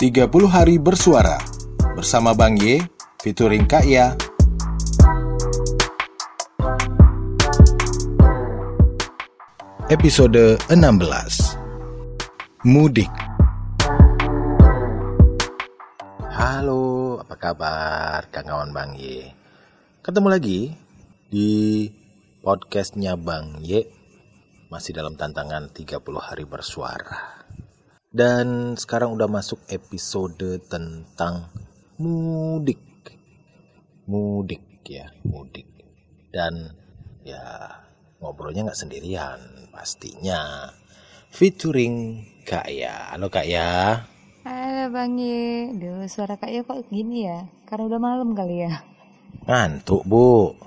30 hari bersuara. Bersama Bang Y featuring Kak Ya. Episode 16 Mudik. Halo, apa kabar kawan Bang Y? Ketemu lagi di podcastnya Bang Y Masih dalam tantangan 30 hari bersuara Dan sekarang udah masuk episode tentang mudik Mudik ya, mudik Dan ya ngobrolnya nggak sendirian pastinya featuring Kak Ya. Halo Kak Ya. Halo Bang Ye, Duh suara Kak Ye kok gini ya? Karena udah malam kali ya Ngantuk Bu.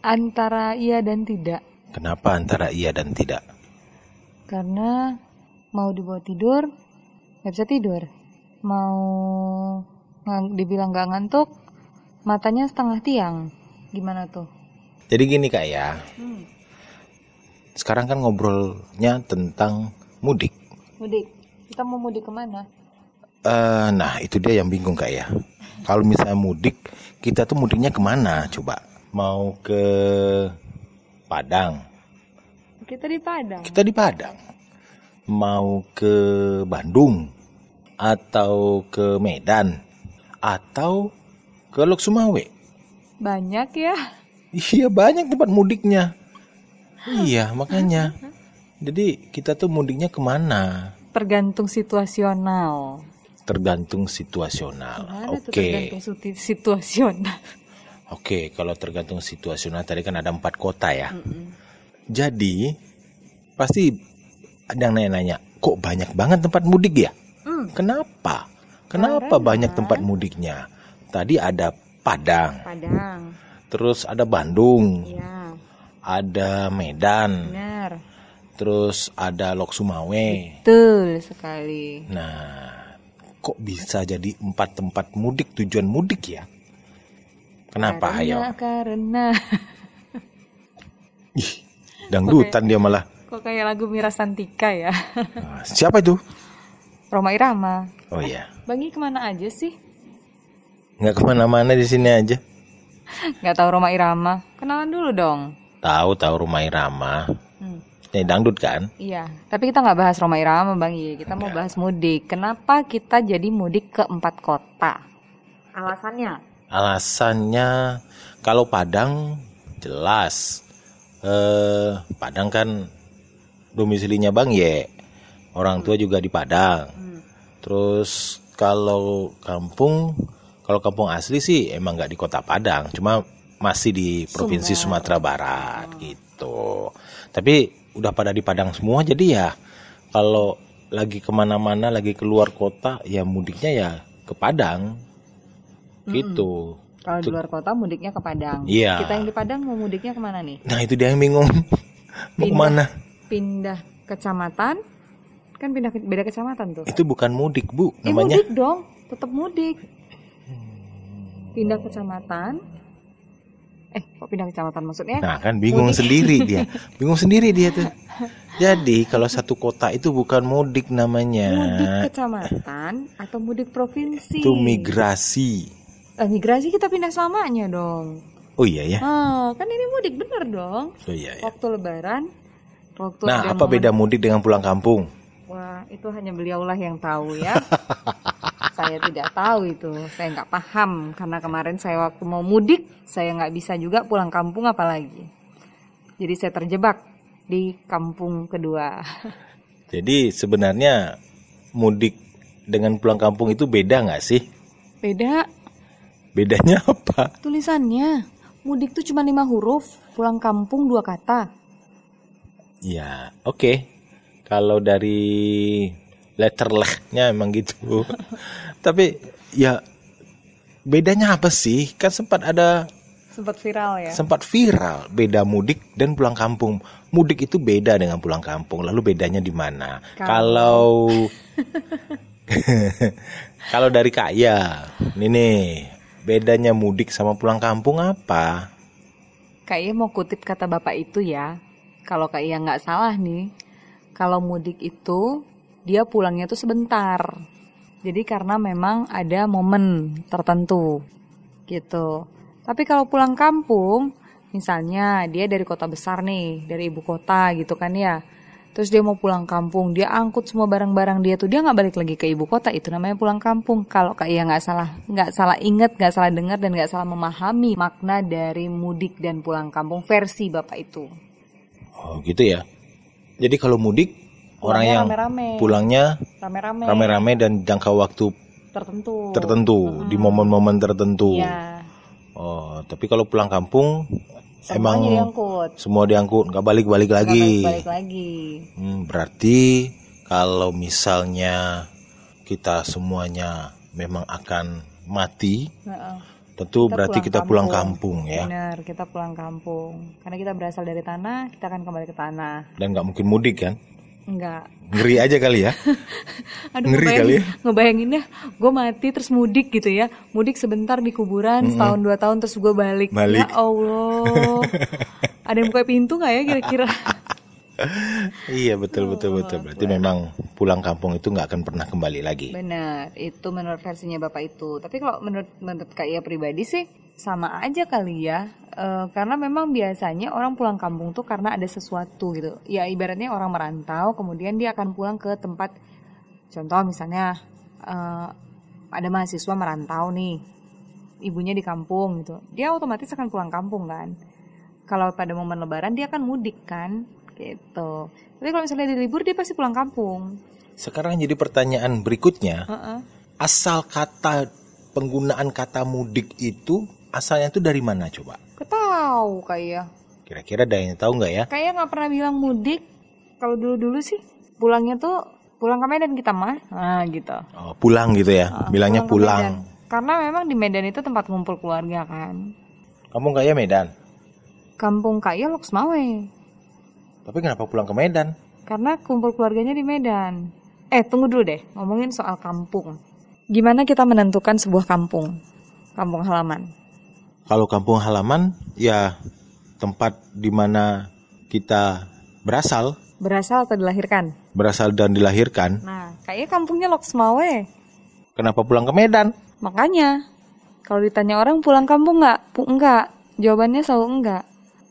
Antara iya dan tidak Kenapa antara iya dan tidak? Karena mau dibawa tidur, nggak bisa tidur Mau dibilang nggak ngantuk, matanya setengah tiang Gimana tuh? Jadi gini Kak Ya. Sekarang kan ngobrolnya tentang mudik. Mudik, kita mau mudik ke mana? Eh, nah itu dia yang bingung Kak Ya. Kalau misalnya mudik, kita tuh mudiknya ke mana coba? Mau ke Padang? Kita di Padang Kita di Padang. Mau ke Bandung? Atau ke Medan? Atau ke Lok Sumawe? Banyak ya Iya banyak tempat mudiknya. Iya makanya. Jadi kita tuh mudiknya ke mana? Tergantung situasional Tergantung situasional. Oke, tergantung suti- situasional oke. Kalau tergantung situasional tadi kan ada empat kota ya. Jadi pasti ada yang nanya-nanya, kok banyak banget tempat mudik ya? Hmm, Kenapa? Kenapa Karena- banyak tempat mudiknya? Tadi ada Padang, Padang terus ada Bandung, Iya, ada Medan, benar terus ada Lok Sumawe. Betul sekali. Nah, kok bisa jadi empat tempat mudik tujuan mudik ya? Kenapa ayo? Karena, karena Ih, dangdutan dia malah. Kok kayak lagu Mira Santika ya. Ah, Siapa itu? Roma Irama. Oh iya, Bangi ke mana aja sih? nggak ke mana-mana di sini aja. Nggak tahu Roma Irama. Kenalan dulu dong. Tahu tahu rumah Irama. Hmm, Ini dangdut kan? Iya, tapi kita nggak bahas Roma Irama, Bang. Kita mau bahas mudik. Kenapa kita jadi mudik ke empat kota? Alasannya? Alasannya kalau Padang jelas. Eh, Padang kan domisilinya Bang Ye. Orang tua juga di Padang. Hmm. Terus kalau kampung, kalau kampung asli sih emang nggak di kota Padang, cuma masih di provinsi Sumatera Barat gitu. Tapi udah pada di Padang semua, jadi ya kalau lagi ke mana-mana, lagi keluar kota, ya mudiknya ya ke Padang, gitu. Kalau di luar kota mudiknya ke Padang. Iya. Kita yang di Padang mau mudiknya ke mana nih? Nah itu dia yang bingung, mau ke mana? Pindah kecamatan? Kan pindah ke, beda kecamatan tuh. Itu bukan mudik bu, Eh, namanya. mudik dong, tetap mudik. Pindah kecamatan. Eh, kok pindah kecamatan maksudnya? Nah kan bingung sendiri dia, bingung sendiri dia tuh. Jadi kalau satu kota itu bukan mudik namanya. Mudik kecamatan atau mudik provinsi? itu migrasi. Eh, migrasi kita pindah selamanya dong. Oh iya ya. Ah, kan ini mudik bener dong. Oh iya ya. Waktu lebaran, waktu Nah, apa momen- beda mudik dengan pulang kampung? Wah, itu hanya beliaulah yang tahu ya. saya tidak tahu itu, saya nggak paham karena kemarin saya waktu mau mudik, saya nggak bisa juga pulang kampung apalagi. Jadi saya terjebak di kampung kedua. Jadi sebenarnya mudik dengan pulang kampung itu beda nggak sih? Beda Bedanya apa? tulisannya. Mudik tuh cuma lima huruf, pulang kampung dua kata. Ya, oke. Kalau dari letter lehnya emang gitu. Tapi ya bedanya apa sih? Kan sempat ada Sempat viral ya. sempat viral beda mudik dan pulang kampung. Mudik itu beda dengan pulang kampung. Lalu bedanya di mana? Kalau kalau dari kaya, ini nih bedanya mudik sama pulang kampung apa? Kayaknya mau kutip kata bapak itu ya. Kalau Kak Iya nggak salah nih, kalau mudik itu dia pulangnya tuh sebentar. Jadi karena memang ada momen tertentu gitu. Tapi kalau pulang kampung, misalnya dia dari kota besar nih, dari ibu kota gitu kan ya. Terus dia mau pulang kampung, dia angkut semua barang-barang dia tuh dia nggak balik lagi ke ibu kota itu namanya pulang kampung. Kalau kayak ya nggak salah nggak salah inget, nggak salah dengar dan nggak salah memahami makna dari mudik dan pulang kampung versi bapak itu. Oh gitu ya. Jadi kalau mudik orang yang rame-rame. pulangnya Rame-rame. rame-rame dan jangka waktu tertentu. tertentu di momen-momen tertentu. Iya. Oh, tapi kalau pulang kampung Semuanya emang diangkut. semua diangkut, nggak balik-balik lagi. Balik lagi. Hmm, berarti kalau misalnya kita semuanya memang akan mati, Heeh. Tentu Kita berarti pulang kita pulang kampung. kampung ya, Benar, kita pulang kampung. Karena kita berasal dari tanah, kita akan kembali ke tanah. dan nggak mungkin mudik kan? Enggak. Ngeri aja kali ya. Aduh, Ngeri ngebayangin, kali ya. ngebayangin ya, gue mati terus mudik gitu ya. Mudik sebentar di kuburan, setahun dua tahun terus gue balik. Balik. Ya Allah. Ada yang buka pintu nggak ya kira-kira? iya betul betul betul. Berarti memang pulang kampung itu nggak akan pernah kembali lagi. Benar, itu menurut versinya bapak itu. Tapi kalau menurut menurut Kak Ia pribadi sih sama aja kali ya. Eh, karena memang biasanya orang pulang kampung tuh karena ada sesuatu gitu. Ya ibaratnya orang merantau, kemudian dia akan pulang ke tempat. Contoh misalnya eh, ada mahasiswa merantau nih, ibunya di kampung gitu. Dia otomatis akan pulang kampung kan. Kalau pada momen Lebaran dia akan mudik kan, gitu. Tapi kalau misalnya di libur dia pasti pulang kampung. Sekarang jadi pertanyaan berikutnya, Heeh. asal kata penggunaan kata mudik itu asalnya itu dari mana coba? Ketahu kayak Kira-kira ada yang tahu nggak ya? kayak nggak pernah bilang mudik. Kalau dulu dulu sih pulangnya tuh pulang ke Medan kita mah, nah gitu. Oh, pulang gitu ya, Ah, bilangnya pulang. Medan. Karena memang di Medan itu tempat ngumpul keluarga kan. Kamu nggak ya Medan? Kampung Kaya Loksmawe. Tapi kenapa pulang ke Medan? Karena kumpul keluarganya di Medan. Eh, tunggu dulu deh, ngomongin soal kampung. Gimana kita menentukan sebuah kampung? Kampung halaman. Kalau kampung halaman ya tempat di mana kita berasal, Berasal atau dilahirkan? berasal dan dilahirkan. Nah, kayaknya kampungnya Loksmawe. Kenapa pulang ke Medan? Makanya, kalau ditanya orang pulang kampung nggak? Pu enggak. Jawabannya selalu enggak.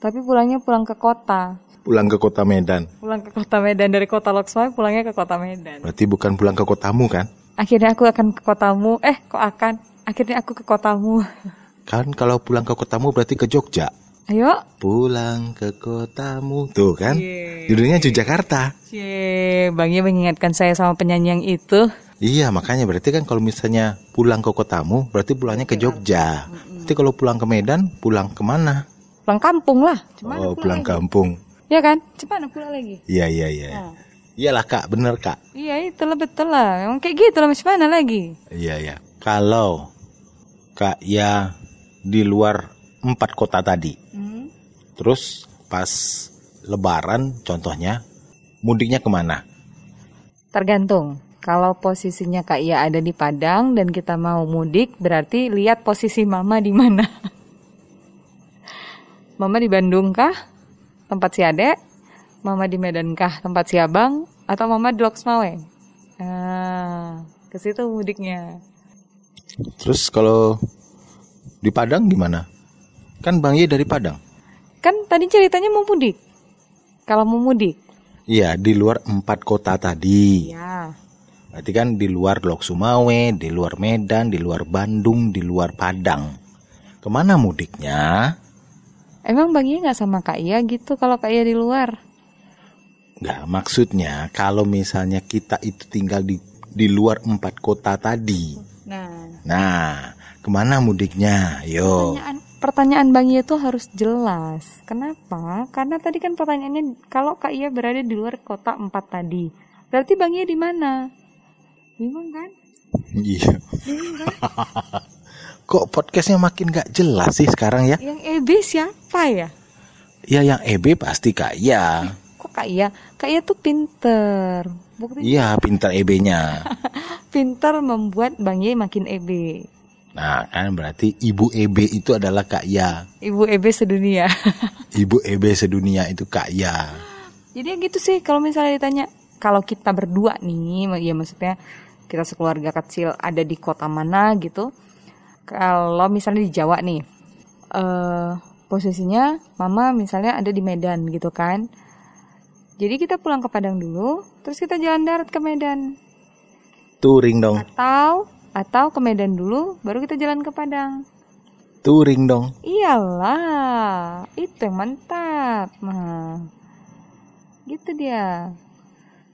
Tapi pulangnya pulang ke kota. Pulang ke kota Medan. Pulang ke kota Medan dari kota Loksmawe pulangnya ke kota Medan. Berarti bukan pulang ke kotamu kan? Akhirnya aku akan ke kotamu. Eh, kok akan? Akhirnya aku ke kotamu. Kan kalau pulang ke kotamu berarti ke Jogja. Ayo. Pulang ke kotamu. Tuh kan? Yeay. Judulnya Yogyakarta. Cie, Bangnya mengingatkan saya sama penyanyi yang itu. Iya, makanya berarti kan kalau misalnya pulang ke kotamu, berarti pulangnya ke Jogja. Berarti kalau pulang ke Medan, pulang ke mana? Pulang kampung lah. Cuma oh, pulang kampung. Ya kan? Cepat pulang lagi. Iya, iya, iya. Nah. Iyalah kak, bener kak. Iya, itulah betul lah. Emang kayak gitu lah, masih mana lagi? Iya, iya. Kalau kak ya di luar empat kota tadi, Hmm? terus pas Lebaran, contohnya mudiknya ke mana? Tergantung. Kalau posisinya Kak Ia ada di Padang dan kita mau mudik, berarti lihat posisi Mama di mana. Mama di Bandung kah? Tempat si Ade? Mama di Medan kah? Tempat si Abang? Atau Mama di Loksmawe? Ah, ke situ mudiknya. Terus kalau di Padang gimana? Kan Bang Ye dari Padang. Kan tadi ceritanya mau mudik. Kalau mau mudik. Iya, di luar empat kota tadi. Ya. Berarti kan di luar Lok Sumawe, di luar Medan, di luar Bandung, di luar Padang. Ke mana mudiknya? Emang Bang Ia nggak sama Kak Ia gitu kalau Kak Ia di luar? Nggak, maksudnya kalau misalnya kita itu tinggal di di luar empat kota tadi. Nah, Nah, ke mana mudiknya? Yo. Pertanyaan, pertanyaan Bang Ia tuh harus jelas. Kenapa? Karena tadi kan pertanyaannya kalau Kak Ia berada di luar kota empat tadi, berarti Bang Ia di mana? Bingung kan? Iya. Bingung kan? Kok podcastnya makin nggak jelas sih sekarang ya? Yang EB siapa ya? Ya yang EB pasti kak ya. Kok Kak Ia? Kak Ia tuh pinter. Buktinya Iya, pintar EB-nya. pinter membuat Bang Ia makin EB. Nah, kan berarti ibu EB itu adalah kak ya. Ibu EB sedunia. Ibu EB sedunia itu kak ya. Jadi gitu sih kalau misalnya ditanya kalau kita berdua nih, ya maksudnya kita sekeluarga kecil ada di kota mana gitu. Kalau misalnya di Jawa nih, eh posisinya mama misalnya ada di Medan gitu kan. Jadi kita pulang ke Padang dulu, terus kita jalan darat ke Medan. Touring dong, Atau atau ke Medan dulu, baru kita jalan ke Padang. touring dong. Iyalah, itu yang mantap. Nah, gitu dia.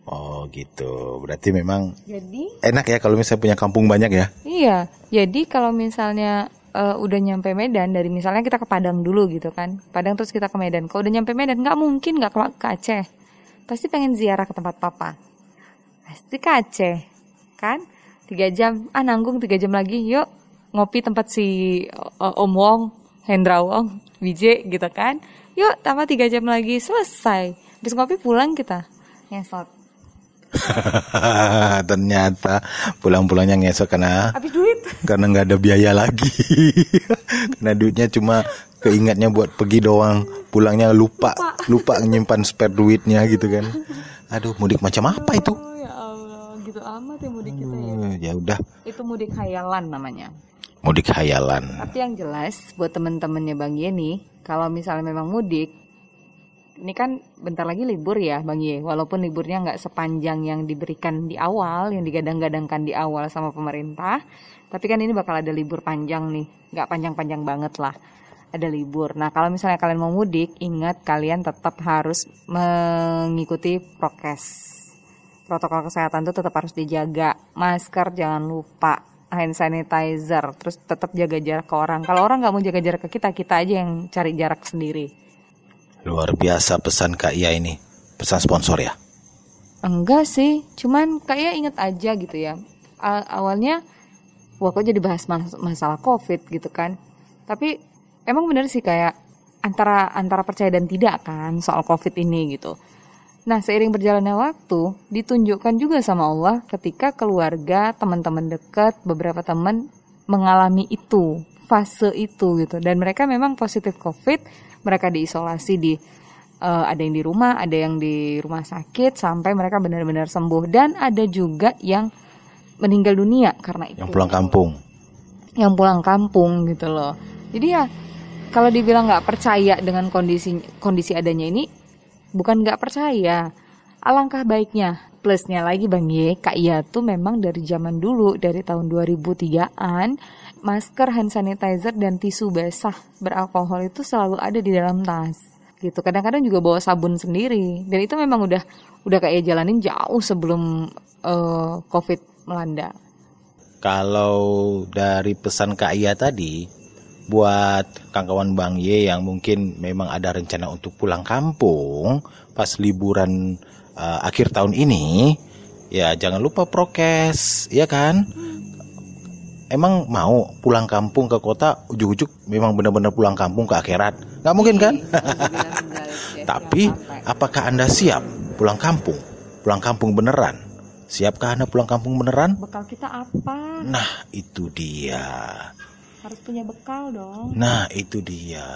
Oh gitu. Berarti memang Jadi, enak ya kalau misalnya punya kampung banyak ya. iya. Jadi kalau misalnya eh, udah nyampe Medan dari misalnya kita ke Padang dulu gitu kan, Padang terus kita ke Medan. Kalau udah nyampe Medan, nggak mungkin nggak ke, ke Aceh. Pasti pengen ziarah ke tempat papa. Pasti ke Aceh, kan? Tiga jam, ah nanggung tiga jam lagi, yuk ngopi tempat si eh, Om Wong, Hendra Wong, Wije gitu kan. Yuk tambah tiga jam lagi, selesai. Habis ngopi pulang kita. Ngesot. Ternyata pulang-pulangnya ngesok karena Habis duit. karena nggak ada biaya lagi. karena duitnya cuma keingatnya buat pergi doang. Pulangnya lupa, lupa nyimpan spare duitnya gitu kan. Aduh, mudik macam apa itu? Oh ya Allah, gitu amat ya mudik kita ya. Eh, Ya udah, Itu mudik khayalan namanya. mudik hayalan. Tapi yang jelas buat temen-temennya Bang Yeni, kalau misalnya memang mudik, ini kan bentar lagi libur ya Bang Ye. Walaupun liburnya nggak sepanjang yang diberikan di awal, yang digadang-gadangkan di awal sama pemerintah, tapi kan ini bakal ada libur panjang nih, nggak panjang-panjang banget lah. Ada libur. Nah kalau misalnya kalian mau mudik, ingat kalian tetap harus mengikuti prokes. Protokol kesehatan itu tetap harus dijaga. Masker jangan lupa hand sanitizer, terus tetap jaga jarak ke orang. Kalau orang nggak mau jaga jarak ke kita, kita aja yang cari jarak sendiri. Luar biasa pesan Kak Ia ini. Pesan sponsor ya. Enggak sih, cuman kayak inget aja gitu ya. Awalnya, wah kok jadi bahas mas- masalah covid gitu kan. Tapi emang bener sih kayak antara antara percaya dan tidak kan soal covid ini gitu. Nah seiring berjalannya waktu ditunjukkan juga sama Allah ketika keluarga, teman-teman dekat, beberapa teman mengalami itu, fase itu gitu. Dan mereka memang positif covid, mereka diisolasi di eh, ada yang di rumah, ada yang di rumah sakit sampai mereka benar-benar sembuh dan ada juga yang meninggal dunia karena itu Yang pulang kampung. yang pulang kampung gitu loh. Jadi ya kalau dibilang nggak percaya dengan kondisi kondisi adanya ini, bukan nggak percaya. Alangkah baiknya plusnya lagi bang Ye, Kak Ia tuh memang dari zaman dulu dari tahun 2003an masker, hand sanitizer dan tisu basah beralkohol itu selalu ada di dalam tas gitu. Kadang-kadang juga bawa sabun sendiri dan itu memang udah udah kayak jalanin jauh sebelum eh, COVID melanda. Kalau dari pesan Kak Ia tadi, buat kawan Bang Ye yang mungkin memang ada rencana untuk pulang kampung pas liburan uh, akhir tahun ini, ya jangan lupa prokes, ya kan? Emang mau pulang kampung ke kota ujuk-ujuk memang benar-benar pulang kampung ke akhirat? Nggak mungkin kan? Tapi apakah Anda siap pulang kampung? Pulang kampung beneran? Siapkah Anda pulang kampung beneran? bekal kita apa? Nah, itu dia. Harus punya bekal dong. Nah, itu dia.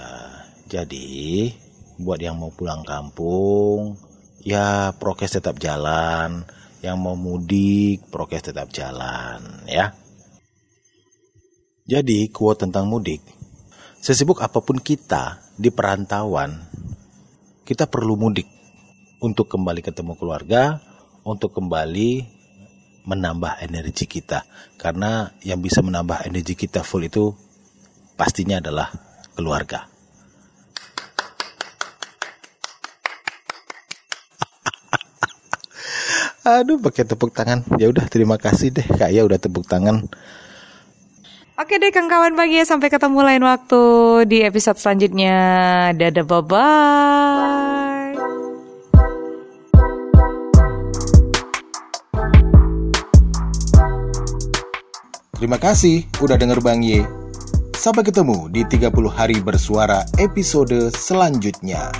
Jadi, buat yang mau pulang kampung, ya prokes tetap jalan. Yang mau mudik, prokes tetap jalan, ya. Jadi, quote tentang mudik. Sesibuk apa pun kita di perantauan, kita perlu mudik untuk kembali ketemu keluarga, untuk kembali menambah energi kita. Karena yang bisa menambah energi kita full itu pastinya adalah keluarga. Aduh, pakai tepuk tangan. Ya udah, terima kasih deh Kak Ya udah tepuk tangan. Oke deh Kang kawan pagi ya sampai ketemu lain waktu di episode selanjutnya. Dadah bye bye. Terima kasih udah denger Bang Ye. Sampai ketemu di 30 hari bersuara episode selanjutnya.